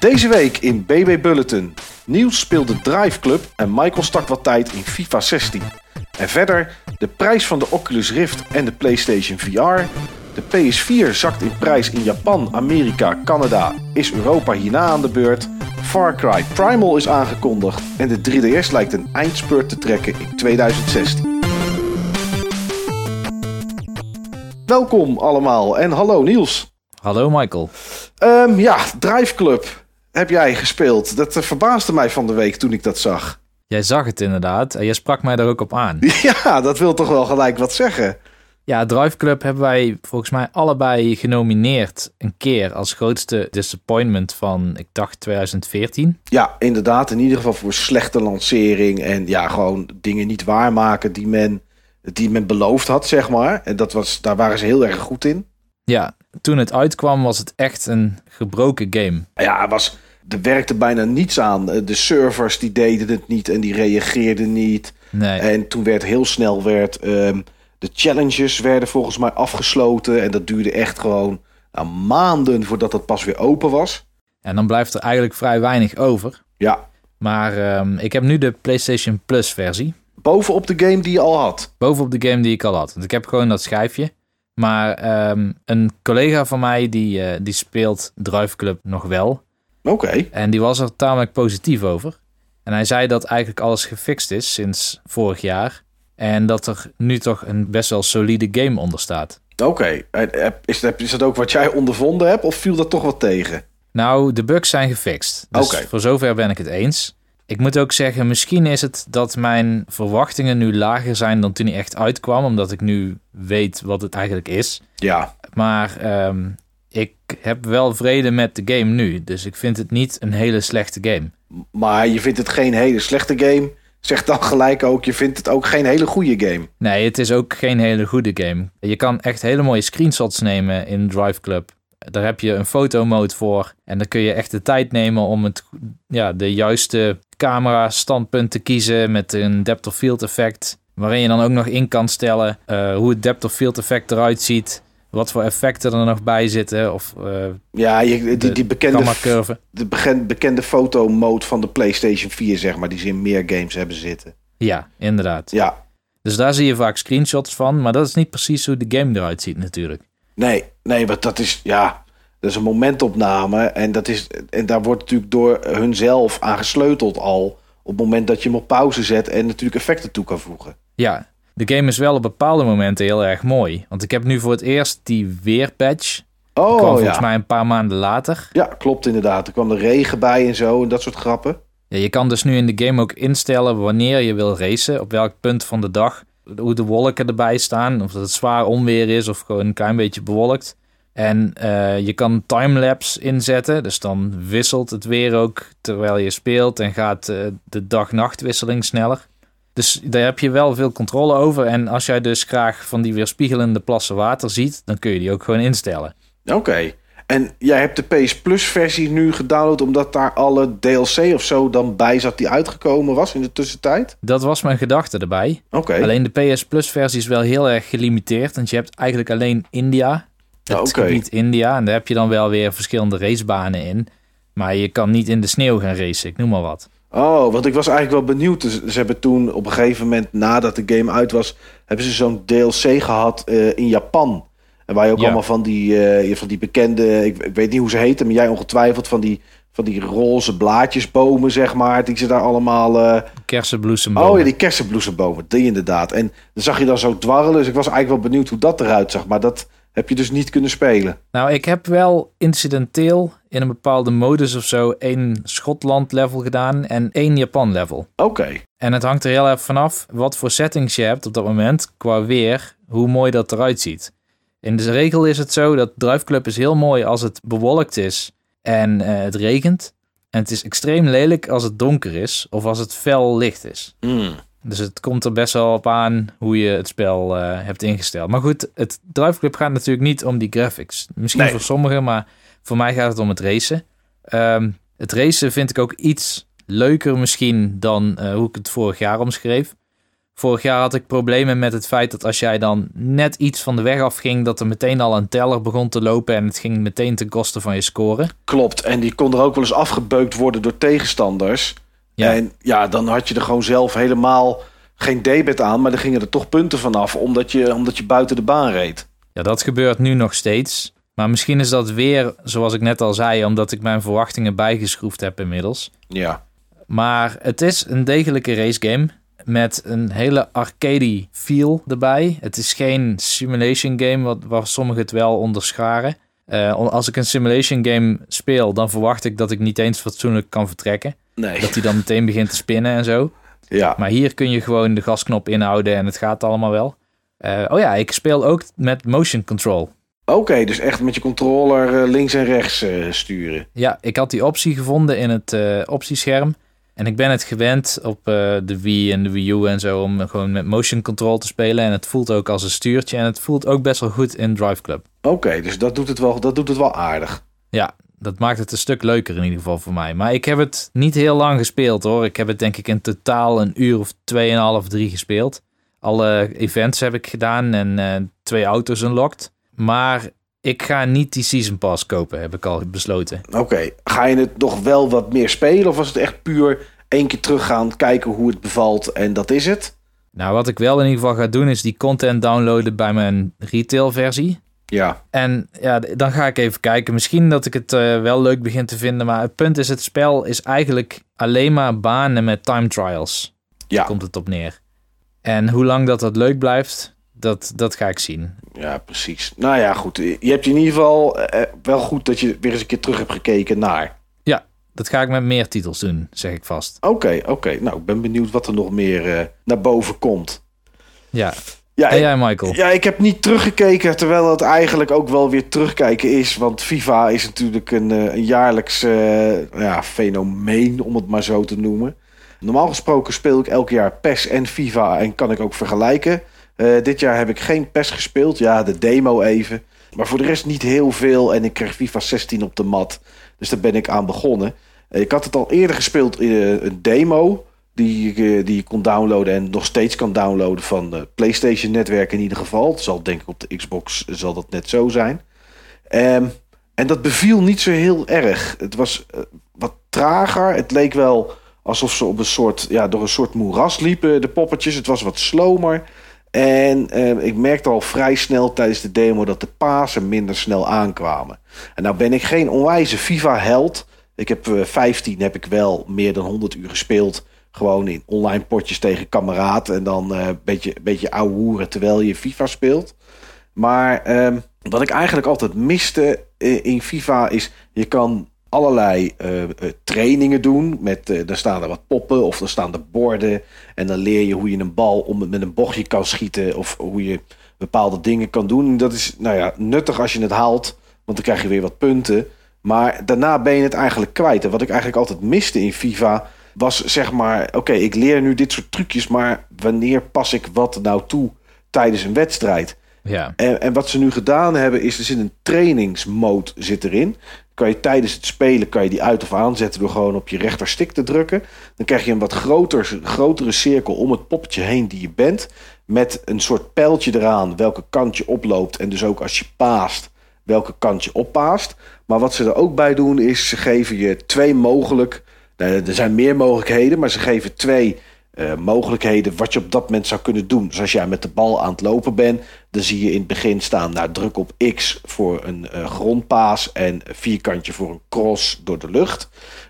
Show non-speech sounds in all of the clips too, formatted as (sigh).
Deze week in BB Bulletin. Niels speelt de Drive Club en Michael stakt wat tijd in FIFA 16. En verder de prijs van de Oculus Rift en de PlayStation VR. De PS4 zakt in prijs in Japan, Amerika, Canada. Is Europa hierna aan de beurt? Far Cry Primal is aangekondigd. En de 3DS lijkt een eindspurt te trekken in 2016. Welkom allemaal en hallo Niels. Hallo Michael. Ehm, ja, Drive Club heb jij gespeeld. Dat eh, verbaasde mij van de week toen ik dat zag. Jij zag het inderdaad en jij sprak mij daar ook op aan. (laughs) Ja, dat wil toch wel gelijk wat zeggen. Ja, Drive Club hebben wij volgens mij allebei genomineerd een keer als grootste disappointment van, ik dacht 2014. Ja, inderdaad. In ieder geval voor slechte lancering en ja, gewoon dingen niet waarmaken die men, die men beloofd had, zeg maar. En dat was, daar waren ze heel erg goed in. Ja, toen het uitkwam was het echt een gebroken game. Ja, het was, er werkte bijna niets aan. De servers die deden het niet en die reageerden niet. Nee. En toen werd heel snel werd, ehm, de challenges werden volgens mij afgesloten. En dat duurde echt gewoon nou, maanden voordat het pas weer open was. En dan blijft er eigenlijk vrij weinig over. Ja, Maar ehm, ik heb nu de PlayStation Plus versie. bovenop de game die je al had. Bovenop de game die ik al had. Want ik heb gewoon dat schijfje. Maar ehm, een collega van mij die, eh, die speelt Drive Club nog wel. Oké. En die was er tamelijk positief over. En hij zei dat eigenlijk alles gefixt is sinds vorig jaar. En dat er nu toch een best wel solide game onder staat. Oké, eh, is, dat- is dat ook wat jij ondervonden hebt of viel dat toch wat tegen? Nou, de bugs zijn gefixt. Dus voor zover ben ik het eens. Ik moet ook zeggen, misschien is het dat mijn verwachtingen nu lager zijn dan toen hij echt uitkwam. Omdat ik nu weet wat het eigenlijk is. Ja, Maar ehm, ik heb wel vrede met de game nu. Dus ik vind het niet een hele slechte game. maar je vindt het geen hele slechte game. Zeg dan gelijk ook, je vindt het ook geen hele goede game. Nee, het is ook geen hele goede game. Je kan echt hele mooie screenshots nemen in Drive Club. Daar heb je een fotomode voor. En dan kun je echt de tijd nemen om het, ja, de juiste camera standpunt te kiezen met een depth of field effect. Waarin je dan ook nog in kan stellen eh, hoe het depth of field effect eruit ziet. Wat voor effecten er nog bij zitten. Of eh Ja, je, die, de die bekende, de begen- bekende fotomode van de PlayStation 4, zeg maar, die ze in meer games hebben zitten. Ja, inderdaad. Ja, Dus daar zie je vaak screenshots van. Maar dat is niet precies hoe de game eruit ziet natuurlijk. nee, nee, want dat is, ja, dat is een momentopname. En, dat is, en daar wordt natuurlijk door hunzelf aan gesleuteld al. Op het moment dat je hem op pauze zet en natuurlijk effecten toe kan voegen. Ja, de game is wel op bepaalde momenten heel erg mooi. Want ik heb nu voor het eerst die weerpatch. Die kwam Oh volgens ja. mij een paar maanden later. Ja, klopt inderdaad. Er kwam er regen bij en zo en dat soort grappen. Ja, je kan dus nu in de game ook instellen wanneer je wil racen. Op welk punt van de dag. Hoe de wolken erbij staan. Of dat het zwaar onweer is of gewoon een klein beetje bewolkt. En eh, je kan timelapse inzetten. Dus dan wisselt het weer ook terwijl je speelt. En gaat eh, de dag-nachtwisseling sneller. Dus daar heb je wel veel controle over. En als jij dus graag van die weerspiegelende plassen water ziet, dan kun je die ook gewoon instellen. Oké. En jij hebt de PS Plus versie nu gedownload omdat daar alle DLC of zo dan bij zat die uitgekomen was in de tussentijd? Dat was mijn gedachte erbij. Oké. Alleen de PS Plus versie is wel heel erg gelimiteerd. Want je hebt eigenlijk alleen India. Het oké. gebied India. En daar heb je dan wel weer verschillende racebanen in. Maar je kan niet in de sneeuw gaan racen, ik noem maar wat. Oh, want ik was eigenlijk wel benieuwd. Dus ze hebben toen op een gegeven moment nadat de game uit was, hebben ze zo'n DLC gehad eh, in Japan. En waar je ook Ja. allemaal van die, eh, van die bekende, ik, ik weet niet hoe ze heten, maar jij ongetwijfeld van die, van die roze blaadjesbomen, zeg maar, die ze daar allemaal. eh, Kersenbloesembomen. Oh ja, die kersenbloesembomen, die inderdaad. En dan zag je dan zo dwarrelen. Dus ik was eigenlijk wel benieuwd hoe dat eruit zag. Maar dat heb je dus niet kunnen spelen. Nou, ik heb wel incidenteel in een bepaalde modus of zo één Schotland level gedaan en één Japan level. Oké. En het hangt er heel erg vanaf wat voor settings je hebt op dat moment qua weer, hoe mooi dat eruit ziet. In de regel is het zo dat Drive is heel mooi als het bewolkt is en eh, het regent. En het is extreem lelijk als het donker is of als het fel licht is. Hmm. Dus het komt er best wel op aan hoe je het spel eh, hebt ingesteld. Maar goed, het Drive Club gaat natuurlijk niet om die graphics. Misschien Nee. voor sommigen, maar voor mij gaat het om het racen. Ehm, het racen vind ik ook iets leuker misschien dan eh, hoe ik het vorig jaar omschreef. Vorig jaar had ik problemen met het feit dat als jij dan net iets van de weg afging, dat er meteen al een teller begon te lopen en het ging meteen ten koste van je score. Klopt, en die kon er ook wel eens afgebeukt worden door tegenstanders. Ja. En ja, dan had je er gewoon zelf helemaal geen debet aan, maar dan gingen er toch punten vanaf, omdat je, omdat je buiten de baan reed. Ja, dat gebeurt nu nog steeds. Maar misschien is dat weer, zoals ik net al zei, omdat ik mijn verwachtingen bijgeschroefd heb inmiddels. Ja, Maar het is een degelijke racegame met een hele arcade feel erbij. Het is geen simulation game, wat, waar sommigen het wel onderscharen. Eh, als ik een simulation game speel, dan verwacht ik dat ik niet eens fatsoenlijk kan vertrekken. Nee. Dat hij dan meteen begint te spinnen en zo. Ja, Maar hier kun je gewoon de gasknop inhouden en het gaat allemaal wel. Eh, oh ja, ik speel ook met motion control. oké, dus echt met je controller eh, links en rechts eh, sturen. Ja, ik had die optie gevonden in het optiescherm. En ik ben het gewend op de Wii en de Wii U en zo om gewoon met motion control te spelen. En het voelt ook als een stuurtje en het voelt ook best wel goed in Drive Club. Oké, dus dat doet, het wel, dat doet het wel aardig. Ja, dat maakt het een stuk leuker in ieder geval voor mij. Maar ik heb het niet heel lang gespeeld hoor. Ik heb het denk ik in totaal een uur of tweeënhalf, drie gespeeld. Alle events heb ik gedaan en eh, twee auto's unlocked. Maar ik ga niet die Season Pass kopen, heb ik al besloten. Oké, ga je het nog wel wat meer spelen of was het echt puur één keer teruggaan, kijken hoe het bevalt en dat is het? Nou, wat ik wel in ieder geval ga doen is die content downloaden bij mijn retail versie. Ja, En ja, dan ga ik even kijken. Misschien dat ik het eh, wel leuk begin te vinden. Maar het punt is, het spel is eigenlijk alleen maar banen met time trials. ja, Komt het op neer. En hoe lang dat dat leuk blijft, dat, dat ga ik zien. ja, precies. Nou ja, goed. Je hebt in ieder geval eh, wel goed dat je weer eens een keer terug hebt gekeken naar. Ja, dat ga ik met meer titels doen, zeg ik vast. Oké, oké. Nou, ik ben benieuwd wat er nog meer eh, naar boven komt. Ja. Ja, En jij, Michael? Ja, ik heb niet teruggekeken, terwijl het eigenlijk ook wel weer terugkijken is. Want FIFA is natuurlijk een, eh, een jaarlijks eh, ja, fenomeen, om het maar zo te noemen. Normaal gesproken speel ik elk jaar PES en FIFA en kan ik ook vergelijken. Eh, dit jaar heb ik geen PES gespeeld, ja, de demo even. Maar voor de rest niet heel veel en ik kreeg FIFA 16 op de mat. Dus daar ben ik aan begonnen. Ik had het al eerder gespeeld in een demo die, je- die je kon downloaden en nog steeds kan downloaden van het PlayStation netwerk in ieder geval. Het zal denk ik op de Xbox zal dat net zo zijn. Ehm, en dat beviel niet zo heel erg. Het was eh, wat trager. Het leek wel alsof ze op een soort, ja, door een soort moeras liepen, de poppetjes. Het was wat slomer. En eh, ik merkte al vrij snel tijdens de demo dat de Pasen minder snel aankwamen. En nou ben ik geen onwijze FIFA-held. Ik heb eh, 15 heb ik wel meer dan 100 uur gespeeld. Gewoon in online potjes tegen kameraad. En dan eh, een beetje, beetje ouwehoeren terwijl je FIFA speelt. Maar ehm, wat ik eigenlijk altijd miste eh, in FIFA is... je kan allerlei eh, trainingen doen. Met, dan staan er wat poppen of dan staan er borden. En dan leer je hoe je een bal om, met een bochtje kan schieten. Of hoe je bepaalde dingen kan doen. En dat is nou ja, nuttig als je het haalt. Want dan krijg je weer wat punten. Maar daarna ben je het eigenlijk kwijt. En wat ik eigenlijk altijd miste in FIFA was zeg maar... Oké, ik leer nu dit soort trucjes, maar wanneer pas ik wat nou toe tijdens een wedstrijd? Ja. En, en wat ze nu gedaan hebben is, er zit een trainingsmode zit erin. Kan je tijdens het spelen kan je die uit of aanzetten door gewoon op je rechterstik te drukken. Dan krijg je een wat groter, grotere cirkel om het poppetje heen die je bent. Met een soort pijltje eraan welke kant je oploopt. En dus ook als je paast, welke kant je oppaast. Maar wat ze er ook bij doen is, ze geven je twee mogelijk... nou, Er zijn meer mogelijkheden, maar ze geven twee eh, mogelijkheden wat je op dat moment zou kunnen doen. Dus als jij met de bal aan het lopen bent, dan zie je in het begin staan, nou druk op X voor een eh, grondpaas en vierkantje voor een cross door de lucht.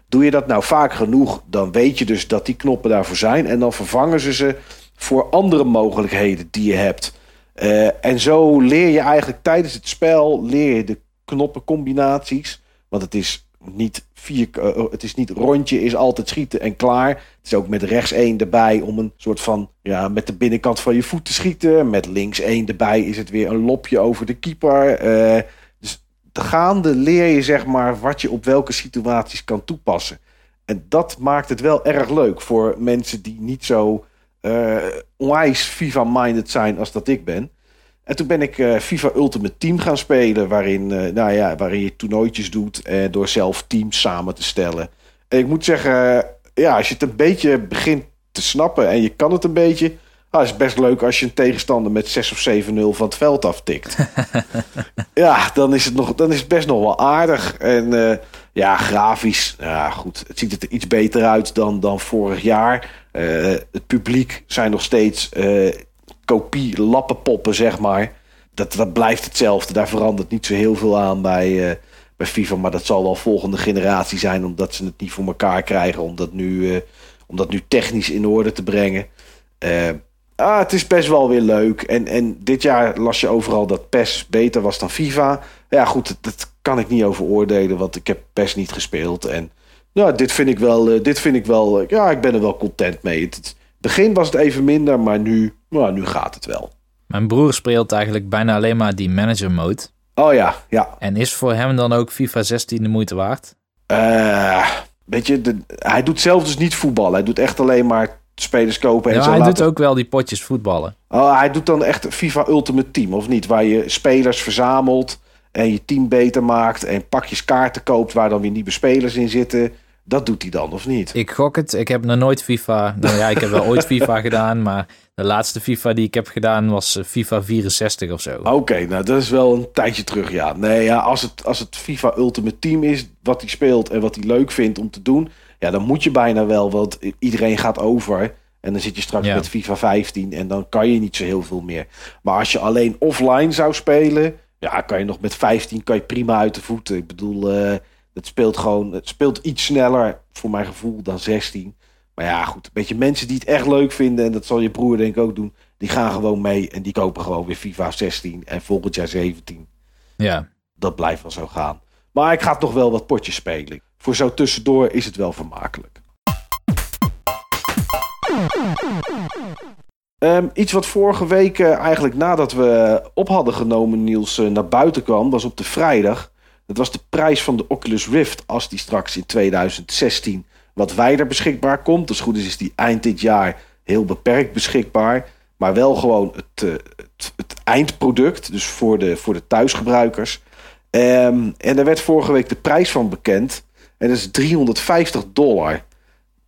Doe je dat nou vaak genoeg, dan weet je dus dat die knoppen daarvoor zijn en dan vervangen ze ze voor andere mogelijkheden die je hebt. Eh, en zo leer je eigenlijk tijdens het spel leer je de knoppencombinaties. Want het is niet vier, eh, het is niet rondje is altijd schieten en klaar. Het is ook met rechts één erbij om een soort van ja, met de binnenkant van je voet te schieten. Met links één erbij is het weer een lopje over de keeper. Eh, dus gaande leer je zeg maar wat je op welke situaties kan toepassen. En dat maakt het wel erg leuk voor mensen die niet zo eh onwijs FIFA-minded zijn als dat ik ben. En toen ben ik eh, FIFA Ultimate Team gaan spelen, waarin, eh, nou ja, waarin je toernooitjes doet eh, door zelf teams samen te stellen. En ik moet zeggen, ja, als je het een beetje begint te snappen en je kan het een beetje, Ah, is best leuk als je een tegenstander met 6 of 7-0 van het veld aftikt. (laughs) ja, dan is, het nog, dan is het best nog wel aardig. En ja, grafisch, ja goed, het ziet er iets beter uit dan, dan vorig jaar. Het publiek zijn nog steeds uh, kopie lappenpoppen, zeg maar. Dat, dat blijft hetzelfde. Daar verandert niet zo heel veel aan bij, bij FIFA. Maar dat zal wel volgende generatie zijn, omdat ze het niet voor elkaar krijgen. Om dat nu, om dat nu technisch in orde te brengen. Ah, het is best wel weer leuk. En, en dit jaar las je overal dat PES beter was dan FIFA. Ja, goed, dat, kan ik niet over oordelen, want ik heb PES niet gespeeld. En nou, dit vind ik wel, uh, dit vind ik wel, uh, ja, ik ben er wel content mee. Begin was het even minder, maar nu, nou, nu gaat het wel. Mijn broer speelt eigenlijk bijna alleen maar die manager mode. Oh ja, ja. En is voor hem dan ook FIFA 16 de moeite waard? Uh, weet je, de, hij doet zelf dus niet voetballen. Hij doet echt alleen maar spelers kopen. En ja, zo hij laten... doet ook wel die potjes voetballen. Oh, hij doet dan echt FIFA Ultimate Team, of niet? Waar je spelers verzamelt en je team beter maakt... en pakjes kaarten koopt waar dan weer nieuwe spelers in zitten... Dat doet hij dan, of niet? Ik gok het. Ik heb nog nooit FIFA... Nou ja, ik heb wel ooit (laughs) FIFA gedaan, maar... De laatste FIFA die ik heb gedaan was eh, FIFA 64 of zo. Oké, nou dat is wel een tijdje terug, ja. Nee, ja, als het, als het FIFA Ultimate Team is, wat hij speelt en wat hij leuk vindt om te doen... Ja, dan moet je bijna wel, want iedereen gaat over. En dan zit je straks met FIFA 15 en dan kan je niet zo heel veel meer. Maar als je alleen offline zou spelen, ja, kan je nog met 15 kan je prima uit de voeten. Ik bedoel, uh, het speelt gewoon, het speelt iets sneller voor mijn gevoel dan 16. Maar ja, goed, een beetje mensen die het echt leuk vinden, en dat zal je broer denk ik ook doen, die gaan gewoon mee en die kopen gewoon weer FIFA 16 en volgend jaar 17. Ja. Dat blijft wel zo gaan. Maar ik ga toch wel wat potjes spelen. Voor zo tussendoor is het wel vermakelijk. Um, iets wat vorige week uh, eigenlijk nadat we op hadden genomen, Niels, uh, naar buiten kwam, was op de vrijdag. Dat was de prijs van de Oculus Rift als die straks in 2016 wat wijder beschikbaar komt. Dus goed is, is die eind dit jaar heel beperkt beschikbaar. Maar wel gewoon het, uh, het, eindproduct, dus voor de, voor de thuisgebruikers. Um, en daar werd vorige week de prijs van bekend. En dat is 350 dollar.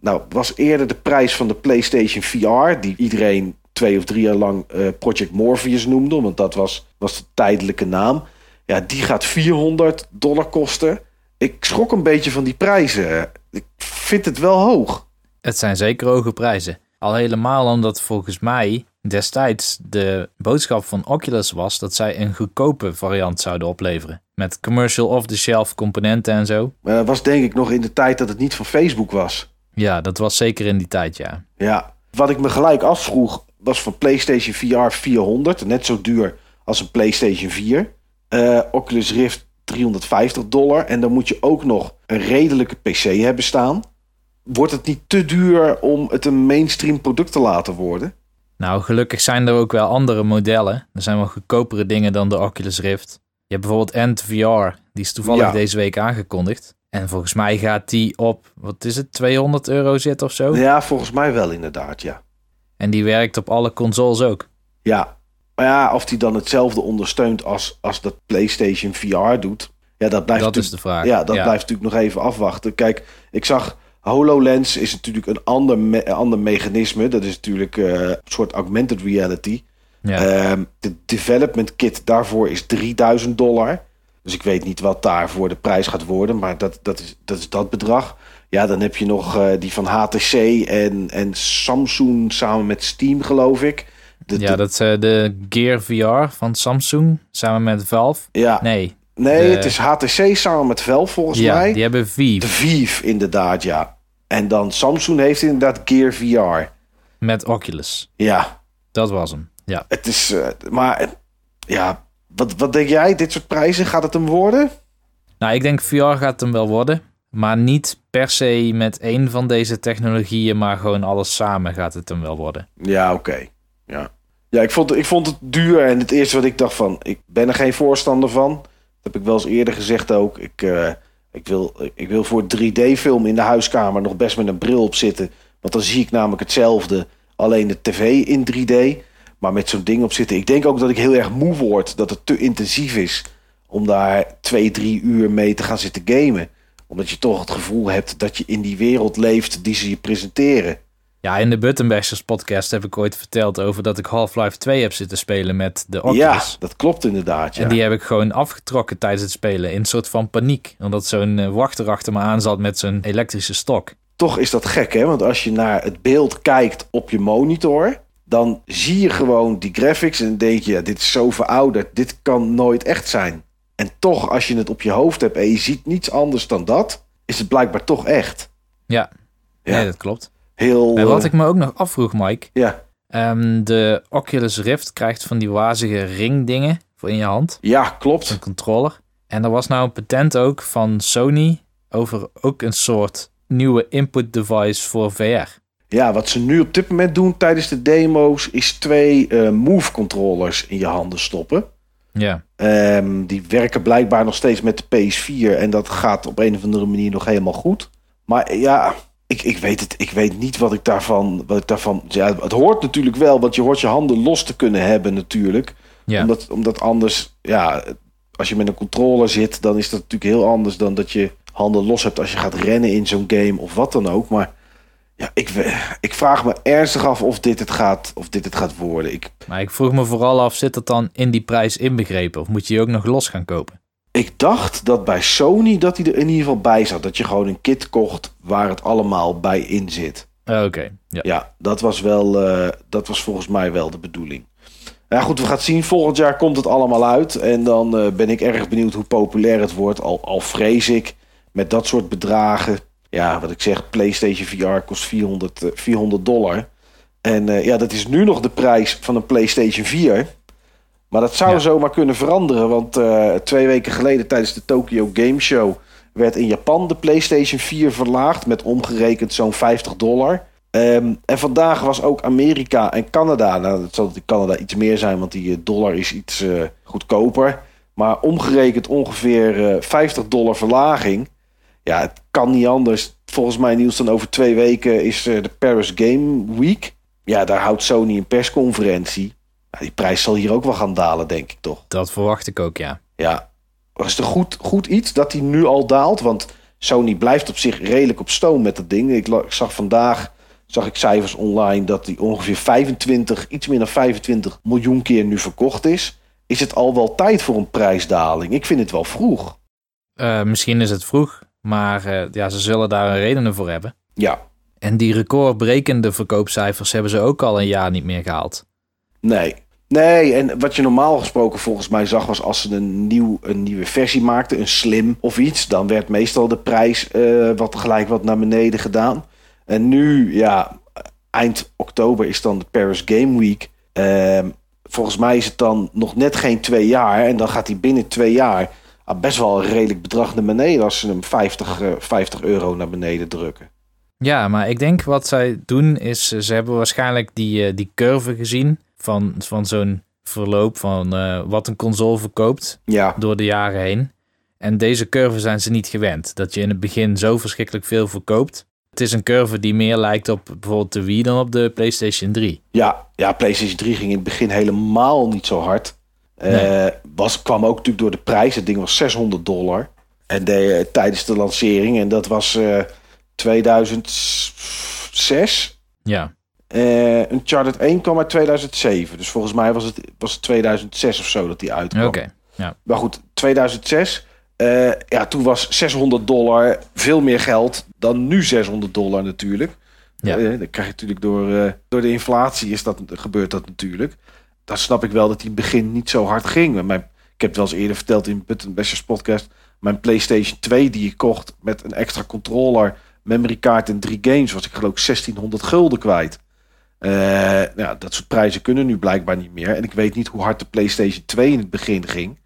Nou, was eerder de prijs van de PlayStation VR, die iedereen twee of drie jaar lang uh, Project Morpheus noemde, want dat was, was de tijdelijke naam. Ja, die gaat 400 dollar kosten. Ik schrok een beetje van die prijzen. Ik vind het wel hoog. Het zijn zeker hoge prijzen. Al helemaal omdat volgens mij destijds de boodschap van Oculus was dat zij een goedkope variant zouden opleveren. Met commercial off-the-shelf componenten en zo. Maar dat was denk ik nog in de tijd dat het niet van Facebook was. Ja, dat was zeker in die tijd, ja. Ja, wat ik me gelijk afvroeg was van PlayStation VR 400. Net zo duur als een PlayStation 4. Uh, Oculus Rift 350 dollar. En dan moet je ook nog een redelijke PC hebben staan. Wordt het niet te duur om het een mainstream product te laten worden? Nou, gelukkig zijn er ook wel andere modellen. Er zijn wel goedkopere dingen dan de Oculus Rift. Je hebt bijvoorbeeld End VR. Die is toevallig ja. deze week aangekondigd. En volgens mij gaat die op, wat is het, 200 euro zitten of zo? Ja, volgens mij wel inderdaad, ja. En die werkt op alle consoles ook. Ja, maar ja, of die dan hetzelfde ondersteunt als, als dat PlayStation VR doet. Ja, dat blijft dat is de vraag. Ja, dat ja. blijft natuurlijk nog even afwachten. Kijk, ik zag HoloLens is natuurlijk een ander, me, ander mechanisme. Dat is natuurlijk uh, een soort augmented reality. Ja. Uh, de development kit daarvoor is 3000 dollar. Dus ik weet niet wat daarvoor de prijs gaat worden. Maar dat, dat, is, dat is dat bedrag. Ja, dan heb je nog uh, die van HTC en, en Samsung samen met Steam, geloof ik. De, ja, de, dat is uh, de Gear VR van Samsung samen met Valve. Ja. Nee. Nee, de... het is HTC samen met Valve volgens ja, mij. die hebben Vive. De Vive, inderdaad, ja. En dan Samsung heeft inderdaad Gear VR. Met Oculus. Ja. Dat was hem, ja. Het is, uh, maar ja, wat, wat denk jij? Dit soort prijzen, gaat het hem worden? Nou, ik denk VR gaat hem wel worden. Maar niet per se met één van deze technologieën, maar gewoon alles samen gaat het hem wel worden. Ja, oké. Okay. Ja, ja ik, vond, ik vond het duur. En het eerste wat ik dacht van, ik ben er geen voorstander van. Dat heb ik wel eens eerder gezegd ook. Ik, uh, ik, wil, ik wil voor 3D-film in de huiskamer nog best met een bril op zitten. Want dan zie ik namelijk hetzelfde, alleen de tv in 3D. Maar met zo'n ding op zitten. Ik denk ook dat ik heel erg moe word. Dat het te intensief is om daar twee, drie uur mee te gaan zitten gamen. Omdat je toch het gevoel hebt dat je in die wereld leeft die ze je presenteren. Ja, in de Buttonbashers podcast heb ik ooit verteld over dat ik Half-Life 2 heb zitten spelen met de Oculus. Ja, dat klopt inderdaad. Ja. En die heb ik gewoon afgetrokken tijdens het spelen in een soort van paniek. Omdat zo'n uh, wachter achter me aan zat met zo'n elektrische stok. Toch is dat gek, hè? Want als je naar het beeld kijkt op je monitor, dan zie je gewoon die graphics en denk je, ja, dit is zo verouderd, dit kan nooit echt zijn. En toch, als je het op je hoofd hebt en je ziet niets anders dan dat, is het blijkbaar toch echt. Ja, ja. Nee, dat klopt. Heel, en wat uh, ik me ook nog afvroeg, Mike. Ja. Um, de Oculus Rift krijgt van die wazige ringdingen voor in je hand. Ja, klopt. Een controller. En er was nou een patent ook van Sony over ook een soort nieuwe input device voor VR. Ja, wat ze nu op dit moment doen tijdens de demo's is twee uh, Move controllers in je handen stoppen. Ja. Um, die werken blijkbaar nog steeds met de PS4 en dat gaat op een of andere manier nog helemaal goed. Maar ja, ik, ik, weet het, ik weet niet wat ik daarvan. Wat ik daarvan ja, het hoort natuurlijk wel, want je hoort je handen los te kunnen hebben, natuurlijk. Ja. Omdat, omdat anders, ja, als je met een controller zit, dan is dat natuurlijk heel anders dan dat je handen los hebt als je gaat rennen in zo'n game of wat dan ook. Maar ja, ik, ik vraag me ernstig af of dit het gaat, of dit het gaat worden. Ik, maar ik vroeg me vooral af, zit dat dan in die prijs inbegrepen? Of moet je die ook nog los gaan kopen? Ik dacht dat bij Sony dat hij er in ieder geval bij zat. Dat je gewoon een kit kocht waar het allemaal bij in zit. Oké. Okay, ja. ja, dat was wel, uh, dat was volgens mij wel de bedoeling. Ja, goed, we gaan zien. Volgend jaar komt het allemaal uit. En dan uh, ben ik erg benieuwd hoe populair het wordt. Al, al vrees ik met dat soort bedragen. Ja, wat ik zeg, PlayStation VR kost 400, uh, 400 dollar. En ja, dat is nu nog de prijs van een PlayStation 4. Maar dat zou Ja. zomaar kunnen veranderen. Want eh, twee weken geleden tijdens de Tokyo Game Show werd in Japan de PlayStation 4 verlaagd met omgerekend zo'n 50 dollar. Ehm, en vandaag was ook Amerika en Canada. Nou, dat zal in Canada iets meer zijn, want die eh, dollar is iets eh, goedkoper. Maar omgerekend ongeveer eh, 50 dollar verlaging. Ja, het kan niet anders. Volgens mij nieuws dan over twee weken is de Paris Game Week. Ja, daar houdt Sony een persconferentie. Die prijs zal hier ook wel gaan dalen, denk ik toch. Dat verwacht ik ook, ja. Ja, was het een goed, goed iets dat hij nu al daalt? Want Sony blijft op zich redelijk op stoom met dat ding. Ik zag vandaag zag ik cijfers online dat die ongeveer 25, iets meer dan 25 miljoen keer nu verkocht is. Is het al wel tijd voor een prijsdaling? Ik vind het wel vroeg. Eh, misschien is het vroeg, maar eh, ja, ze zullen daar een redenen voor hebben. Ja, En die recordbrekende verkoopcijfers hebben ze ook al een jaar niet meer gehaald. Nee. Nee, en wat je normaal gesproken volgens mij zag was als ze een, nieuw, een nieuwe versie maakten, een slim of iets, dan werd meestal de prijs eh, wat gelijk wat naar beneden gedaan. En nu, ja, eind oktober is dan de Paris Game Week. Ehm, volgens mij is het dan nog net geen twee jaar. En dan gaat hij binnen twee jaar ah, best wel een redelijk bedrag naar beneden als ze hem 50, eh, 50 euro naar beneden drukken. Ja, maar ik denk wat zij doen is, eh, ze hebben waarschijnlijk die, eh, die curve gezien van, van zo'n verloop van eh, wat een console verkoopt Ja, door de jaren heen. En deze curve zijn ze niet gewend. Dat je in het begin zo verschrikkelijk veel verkoopt. Het is een curve die meer lijkt op bijvoorbeeld de Wii dan op de PlayStation 3. ja, ja, PlayStation 3 ging in het begin helemaal niet zo hard. Eh, Nee. was, kwam ook natuurlijk door de prijs. Het ding was 600 dollar. En de, eh, tijdens de lancering. En dat was eh 2006. Ja, Eh Uncharted 1 kwam uit 2007. Dus volgens mij was het, was het 2006 of zo dat die uitkwam. oké. Maar goed, 2006. eh, ja, toen was 600 dollar veel meer geld dan nu 600 dollar natuurlijk. Ja. Eh, dan krijg je natuurlijk door, door de inflatie is dat, gebeurt dat natuurlijk. Dan snap ik wel dat die in het begin niet zo hard ging. Mijn, ik heb het wel eens eerder verteld in Button Bashers podcast. Mijn PlayStation 2 die ik kocht met een extra controller, memory card en drie games was ik geloof ik 1600 gulden kwijt. Eh, ja, dat soort prijzen kunnen nu blijkbaar niet meer. En ik weet niet hoe hard de PlayStation 2 in het begin ging.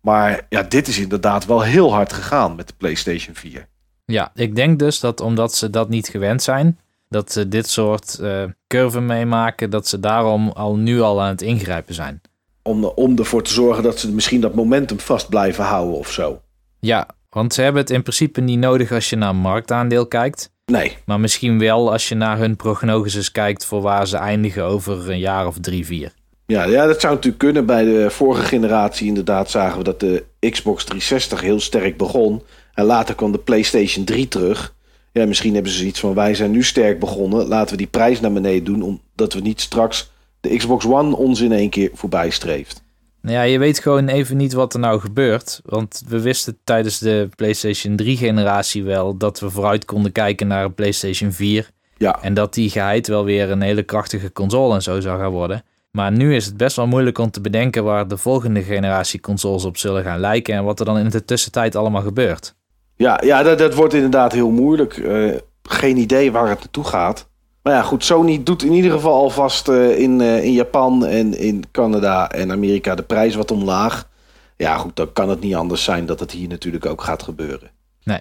Maar ja, dit is inderdaad wel heel hard gegaan met de PlayStation 4. Ja, ik denk dus dat omdat ze dat niet gewend zijn, dat ze dit soort eh curven meemaken, dat ze daarom al nu al aan het ingrijpen zijn. Om, om ervoor te zorgen dat ze misschien dat momentum vast blijven houden of zo. Ja, want ze hebben het in principe niet nodig als je naar marktaandeel kijkt. Nee, Maar misschien wel als je naar hun prognoses kijkt voor waar ze eindigen over een jaar of drie, vier. Ja, ja, dat zou natuurlijk kunnen. Bij de vorige generatie inderdaad zagen we dat de Xbox 360 heel sterk begon. En later kwam de PlayStation 3 terug. Ja, misschien hebben ze iets van wij zijn nu sterk begonnen. Laten we die prijs naar beneden doen. Omdat we niet straks de Xbox One ons in één keer voorbij streeft. Nou ja, je weet gewoon even niet wat er nou gebeurt. Want we wisten tijdens de PlayStation 3 generatie wel dat we vooruit konden kijken naar een PlayStation 4. Ja. En dat die geheid wel weer een hele krachtige console en zo zou gaan worden. Maar nu is het best wel moeilijk om te bedenken waar de volgende generatie consoles op zullen gaan lijken. En wat er dan in de tussentijd allemaal gebeurt. Ja, ja dat, dat wordt inderdaad heel moeilijk. Uh, geen idee waar het naartoe gaat. Maar ja, goed, Sony doet in ieder geval alvast uh, in, uh, in Japan en in Canada en Amerika de prijs wat omlaag. Ja, goed, dan kan het niet anders zijn dat het hier natuurlijk ook gaat gebeuren. Nee.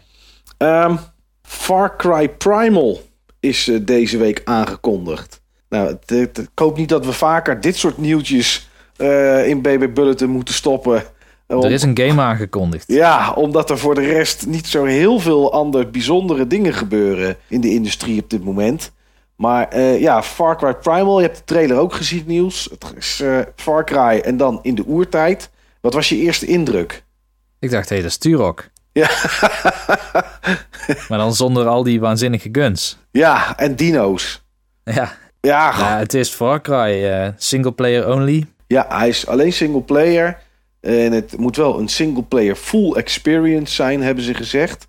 Um, Far Cry Primal is uh, deze week aangekondigd. Nou, ik hoop niet dat we vaker dit soort nieuwtjes in BB Bulletin moeten stoppen. Om... Er is een game aangekondigd. Ja, omdat er voor de rest niet zo heel veel andere bijzondere dingen gebeuren in de industrie op dit moment. Maar uh, ja, Far Cry Primal, je hebt de trailer ook gezien, nieuws. Het is uh, Far Cry en dan in de oertijd. Wat was je eerste indruk? Ik dacht, hé, hey, dat is Turok. Ja. (laughs) maar dan zonder al die waanzinnige guns. Ja, en dino's. Ja. Ja, ja het is Far Cry, uh, single player only. Ja, hij is alleen single player. En het moet wel een single player full experience zijn, hebben ze gezegd.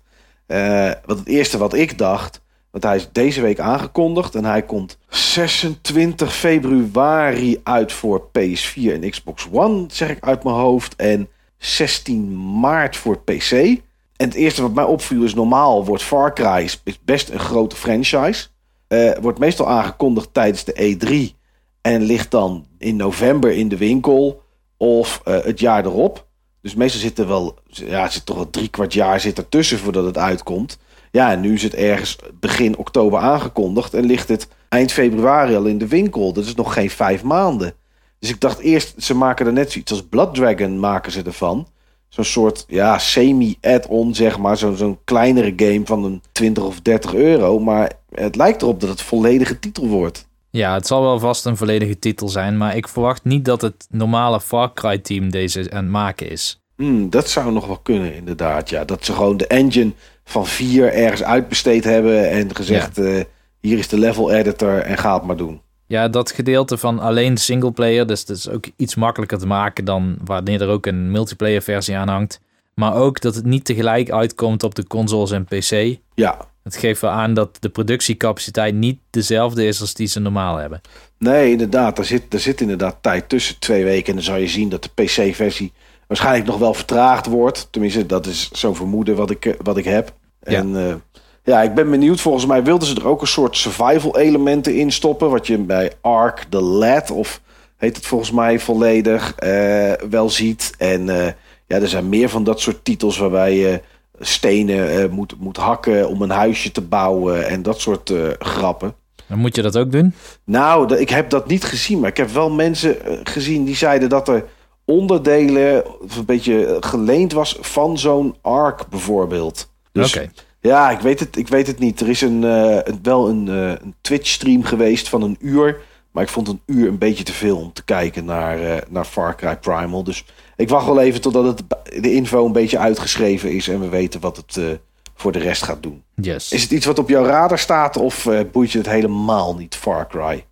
wat het eerste wat ik dacht want hij is deze week aangekondigd en hij komt 26 februari uit voor PS4 en Xbox One, zeg ik uit mijn hoofd. En 16 maart voor PC. En het eerste wat mij opviel is normaal wordt Far Cry best een grote franchise. Uh, wordt meestal aangekondigd tijdens de E3 en ligt dan in november in de winkel of uh, het jaar erop. Dus meestal zit er wel, ja, zit toch wel drie kwart jaar zit ertussen voordat het uitkomt. Ja, en nu is het ergens begin oktober aangekondigd en ligt het eind februari al in de winkel. Dat is nog geen vijf maanden. Dus ik dacht eerst, ze maken er net zoiets als Blood Dragon maken ze ervan. Zo'n soort ja, semi-add-on, zeg maar. Zo'n zo'n kleinere game van een 20 of 30 euro. Maar het lijkt erop dat het volledige titel wordt. Ja, het zal wel vast een volledige titel zijn. Maar ik verwacht niet dat het normale Far Cry team deze aan het maken is. Hmm, dat zou nog wel kunnen, inderdaad. Ja, dat ze gewoon de engine van vier ergens uitbesteed hebben en gezegd: ja. uh, hier is de level editor en ga het maar doen. Ja, dat gedeelte van alleen singleplayer, dus dat is ook iets makkelijker te maken dan wanneer er ook een multiplayer versie aan hangt. Maar ook dat het niet tegelijk uitkomt op de consoles en PC. Ja. Het geeft wel aan dat de productiecapaciteit niet dezelfde is als die ze normaal hebben. Nee, inderdaad. Er zit, er zit inderdaad tijd tussen twee weken. En dan zou je zien dat de PC-versie waarschijnlijk nog wel vertraagd wordt. Tenminste, dat is zo'n vermoeden wat ik, wat ik heb. En ja. Uh, ja, ik ben benieuwd. Volgens mij wilden ze er ook een soort survival elementen in stoppen. Wat je bij Ark the Lad, of heet het volgens mij volledig, uh, wel ziet. En uh, ja, er zijn meer van dat soort titels waarbij je stenen moet, moet hakken om een huisje te bouwen en dat soort grappen. Dan moet je dat ook doen? Nou, ik heb dat niet gezien, maar ik heb wel mensen gezien die zeiden dat er onderdelen een beetje geleend was van zo'n Ark bijvoorbeeld. Dus, Oké. Ja, ik weet, het, ik weet het niet. Er is een, uh, wel een, uh, een Twitch-stream geweest van een uur. Maar ik vond een uur een beetje te veel om te kijken naar, uh, naar Far Cry Primal. Dus ik wacht wel even totdat het, de info een beetje uitgeschreven is en we weten wat het voor de rest gaat doen. Yes. Is het iets wat op jouw radar staat of boeit je het helemaal niet, Far Cry?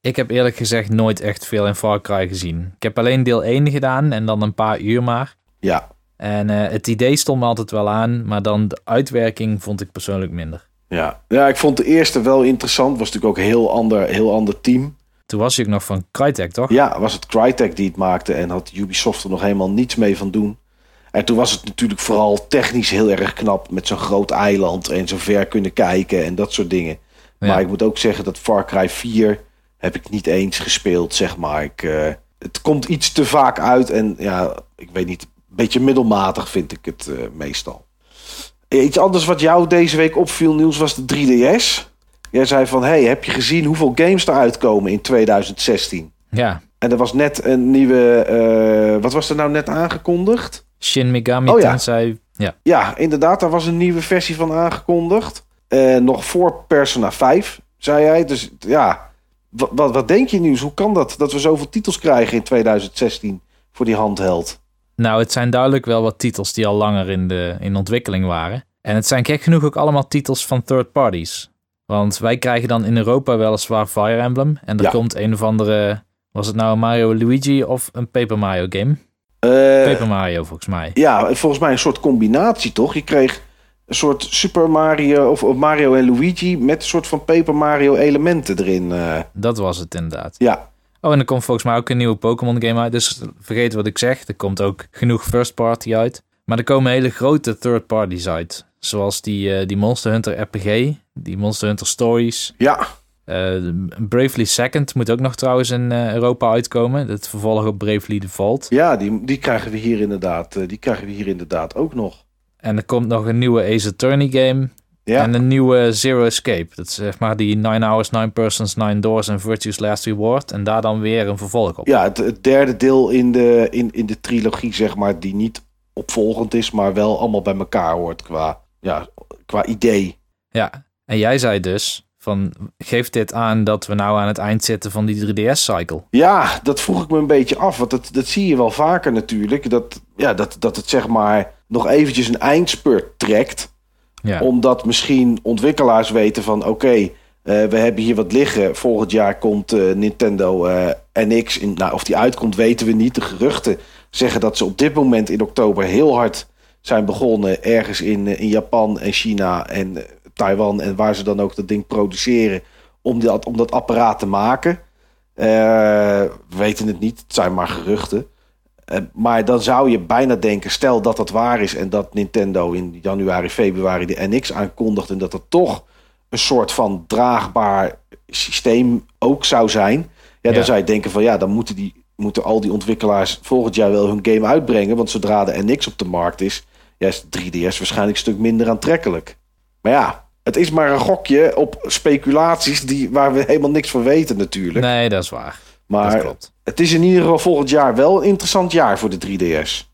Ik heb eerlijk gezegd nooit echt veel in Far Cry gezien. Ik heb alleen deel 1 gedaan en dan een paar uur maar. Ja, en uh, het idee stond me altijd wel aan, maar dan de uitwerking vond ik persoonlijk minder. Ja, ja ik vond de eerste wel interessant. Was natuurlijk ook een heel ander, heel ander team. Toen was je ook nog van Crytek, toch? Ja, was het Crytek die het maakte en had Ubisoft er nog helemaal niets mee van doen. En toen was het natuurlijk vooral technisch heel erg knap met zo'n groot eiland en zo ver kunnen kijken en dat soort dingen. Ja. Maar ik moet ook zeggen dat Far Cry 4 heb ik niet eens gespeeld, zeg maar. Ik, uh, het komt iets te vaak uit en ja, ik weet niet, beetje middelmatig vind ik het uh, meestal. Iets anders wat jou deze week opviel, nieuws was de 3DS. Jij zei van, hey, heb je gezien hoeveel games er uitkomen in 2016? Ja. En er was net een nieuwe, uh, wat was er nou net aangekondigd? Shin Megami oh, ja. Tensei. Ja. ja, inderdaad, daar was een nieuwe versie van aangekondigd. Nog voor Persona 5, zei hij. Dus ja, wat, wat, wat denk je nieuws? Hoe kan dat, dat we zoveel titels krijgen in 2016 voor die handheld? Nou, het zijn duidelijk wel wat titels die al langer in, de, in ontwikkeling waren. En het zijn gek genoeg ook allemaal titels van third parties. Want wij krijgen dan in Europa weliswaar Fire Emblem. En er Ja. komt een of andere... Was het nou een Mario Luigi of een Paper Mario game? Eh, Paper Mario volgens mij. ja, volgens mij een soort combinatie toch? Je kreeg een soort Super Mario of, Mario en Luigi met een soort van Paper Mario elementen erin. eh. Dat was het inderdaad. ja, Oh, en er komt volgens mij ook een nieuwe Pokémon game uit. Dus vergeet wat ik zeg. Er komt ook genoeg first party uit. Maar er komen hele grote third parties uit. Zoals die, eh, die Monster Hunter RPG. Die Monster Hunter Stories. ja, Eh, Bravely Second moet ook nog trouwens in Europa uitkomen. Het vervolg op Bravely Default. ja die, die krijgen we hier inderdaad. die krijgen we hier inderdaad ook nog. En er komt nog een nieuwe Ace Attorney game. Ja, En een nieuwe Zero Escape. Dat is zeg maar die 9 Hours, 9 Persons, 9 Doors en Virtue's Last Reward. En daar dan weer een vervolg op. ja het, het derde deel in de, in, in de trilogie, zeg maar, die niet opvolgend is, maar wel allemaal bij elkaar hoort qua, ja, qua idee. Ja, en jij zei dus van geeft dit aan dat we nou aan het eind zitten van die 3DS-cycle? Ja, dat vroeg ik me een beetje af. Want dat, dat zie je wel vaker natuurlijk. Dat, ja, dat, dat het zeg maar nog eventjes een eindspurt trekt. Ja. Omdat misschien ontwikkelaars weten van... oké, eh, we hebben hier wat liggen. Volgend jaar komt eh, Nintendo eh, NX. In, nou, of die uitkomt weten we niet. De geruchten zeggen dat ze op dit moment in oktober heel hard zijn begonnen. Ergens in, in Japan en China en Taiwan. En waar ze dan ook dat ding produceren. Om dat, om dat apparaat te maken. Eh, we weten het niet. Het zijn maar geruchten. Eh, maar dan zou je bijna denken, stel dat dat waar is en dat Nintendo in januari, februari de NX aankondigt en dat het toch een soort van draagbaar systeem ook zou zijn. Ja, dan Ja. zou je denken van ja, dan moeten, die, moeten al die ontwikkelaars volgend jaar wel hun game uitbrengen. Want zodra de NX op de markt is, ja, is de 3DS waarschijnlijk een stuk minder aantrekkelijk. Maar ja, het is maar een gokje op speculaties die, waar we helemaal niks van weten natuurlijk. Nee, dat is waar. maar dat klopt. het is in ieder geval volgend jaar wel een interessant jaar voor de 3DS.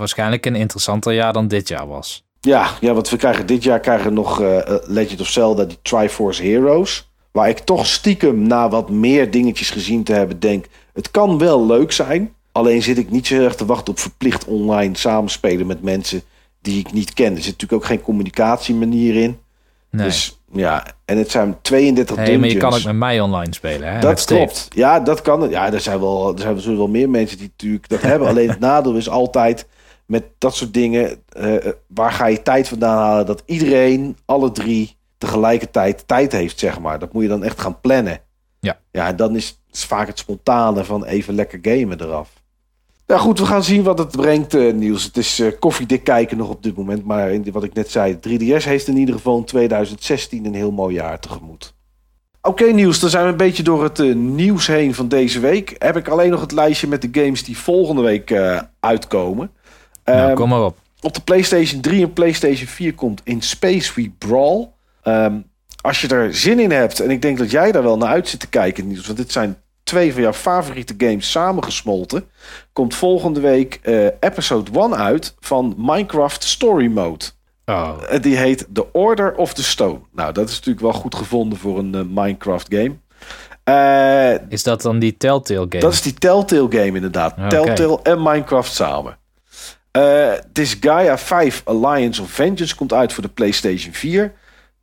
Waarschijnlijk een interessanter jaar dan dit jaar was. Ja, ja, want we krijgen dit jaar krijgen we nog eh, Legend of Zelda, die Triforce Heroes. Waar ik toch stiekem na wat meer dingetjes gezien te hebben denk... het kan wel leuk zijn. Alleen zit ik niet zo erg te wachten op verplicht online samenspelen met mensen die ik niet ken. Er zit natuurlijk ook geen communicatiemanier in. Nee. Dus ja, en het zijn 32 hey, maar je dungeons. kan ook met mij online spelen. Hè? Dat Steve. klopt. Ja, dat kan. Ja, er zijn wel, er zijn wel meer mensen die natuurlijk dat hebben. Alleen het (laughs) nadeel is altijd met dat soort dingen. eh, waar ga je tijd vandaan halen dat iedereen, alle drie, tegelijkertijd tijd heeft, zeg maar. Dat moet je dan echt gaan plannen. Ja. Ja, en dan is, is vaak het spontane van even lekker gamen eraf. Ja, goed, we gaan zien wat het brengt, eh, Niels. Het is eh, koffiedik kijken nog op dit moment. Maar in, wat ik net zei, 3DS heeft in ieder geval in 2016 een heel mooi jaar tegemoet. Oké, Niels, dan zijn we een beetje door het eh, nieuws heen van deze week. Heb ik alleen nog het lijstje met de games die volgende week uitkomen. Nou, Ehm, kom maar op. op de PlayStation 3 en PlayStation 4 komt In Space We Brawl. Ehm, als je er zin in hebt, en ik denk dat jij daar wel naar uit zit te kijken, Niels, want dit zijn twee van jouw favoriete games samengesmolten, komt volgende week eh, episode 1 uit van Minecraft Story Mode. Oh, En die heet The Order of the Stone. Nou, dat is natuurlijk wel goed gevonden voor een eh, Minecraft game. Eh, is dat dan die Telltale game? dat is die Telltale game inderdaad. Telltale en Minecraft samen. Eh Disgaea 5 Alliance of Vengeance komt uit voor de PlayStation 4.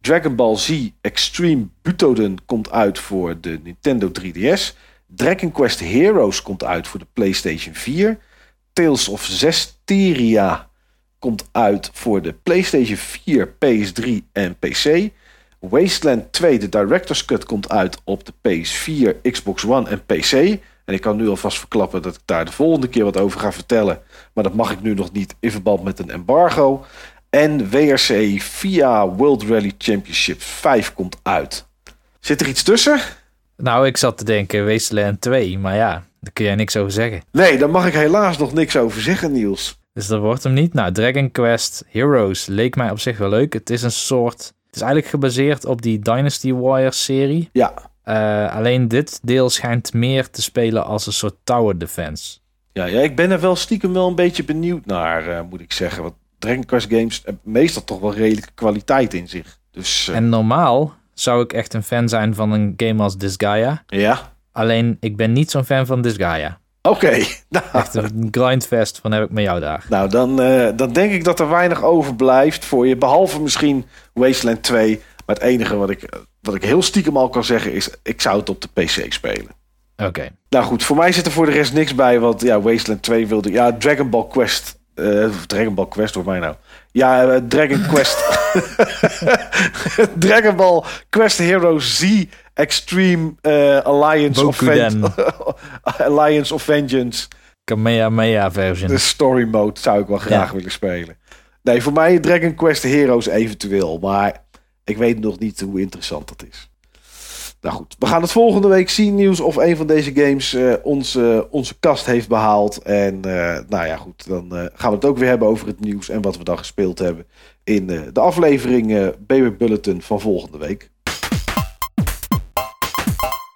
Dragon Ball Z Extreme Butoden komt uit voor de Nintendo 3DS. Dragon Quest Heroes komt uit voor de PlayStation 4. Tales of Zestiria komt uit voor de PlayStation 4, PS3 en PC. Wasteland 2, de Director's Cut, komt uit op de PS4, Xbox One en PC. En ik kan nu alvast verklappen dat ik daar de volgende keer wat over ga vertellen. Maar dat mag ik nu nog niet in verband met een embargo. En WRC via World Rally Championship 5 komt uit. Zit er iets tussen? Nou, ik zat te denken Wasteland 2, maar ja, daar kun jij niks over zeggen. Nee, daar mag ik helaas nog niks over zeggen, Niels. Dus dat wordt hem niet. Nou, Dragon Quest Heroes leek mij op zich wel leuk. Het is een soort... Het is eigenlijk gebaseerd op die Dynasty Warriors serie. Ja, Eh, alleen dit deel schijnt meer te spelen als een soort tower defense. ja, ja ik ben er wel stiekem wel een beetje benieuwd naar, eh, moet ik zeggen. Want Dragon Quest games hebben meestal toch wel redelijke kwaliteit in zich. Dus eh, En normaal zou ik echt een fan zijn van een game als Disgaea. ja, Alleen, ik ben niet zo'n fan van Disgaea. Oké. (laughs) Nou. Echt een grindfest van heb ik met jou daar. Nou, dan, uh, dan denk ik dat er weinig overblijft voor je. Behalve misschien Wasteland 2. Maar het enige wat ik, wat ik heel stiekem al kan zeggen is... ik zou het op de PC spelen. Oké. Nou goed, voor mij zit er voor de rest niks bij. Want ja, Wasteland 2 wilde... Ja, Dragon Ball Quest... Uh, Dragon Ball Quest door mij nou. Ja, uh, Dragon Quest. (laughs) Dragon Ball Quest Hero Z Extreme uh, Alliance, of (laughs) Alliance of Vengeance. Kamehameha version. De story mode zou ik wel graag willen spelen. Nee, voor mij Dragon Quest Heroes eventueel. Maar ik weet nog niet hoe interessant dat is. Nou goed, we gaan het volgende week zien, nieuws of een van deze games uh, onze, onze kast heeft behaald. En uh, nou ja, goed, dan gaan we het ook weer hebben over het nieuws en wat we dan gespeeld hebben in de aflevering BB Bulletin van volgende week.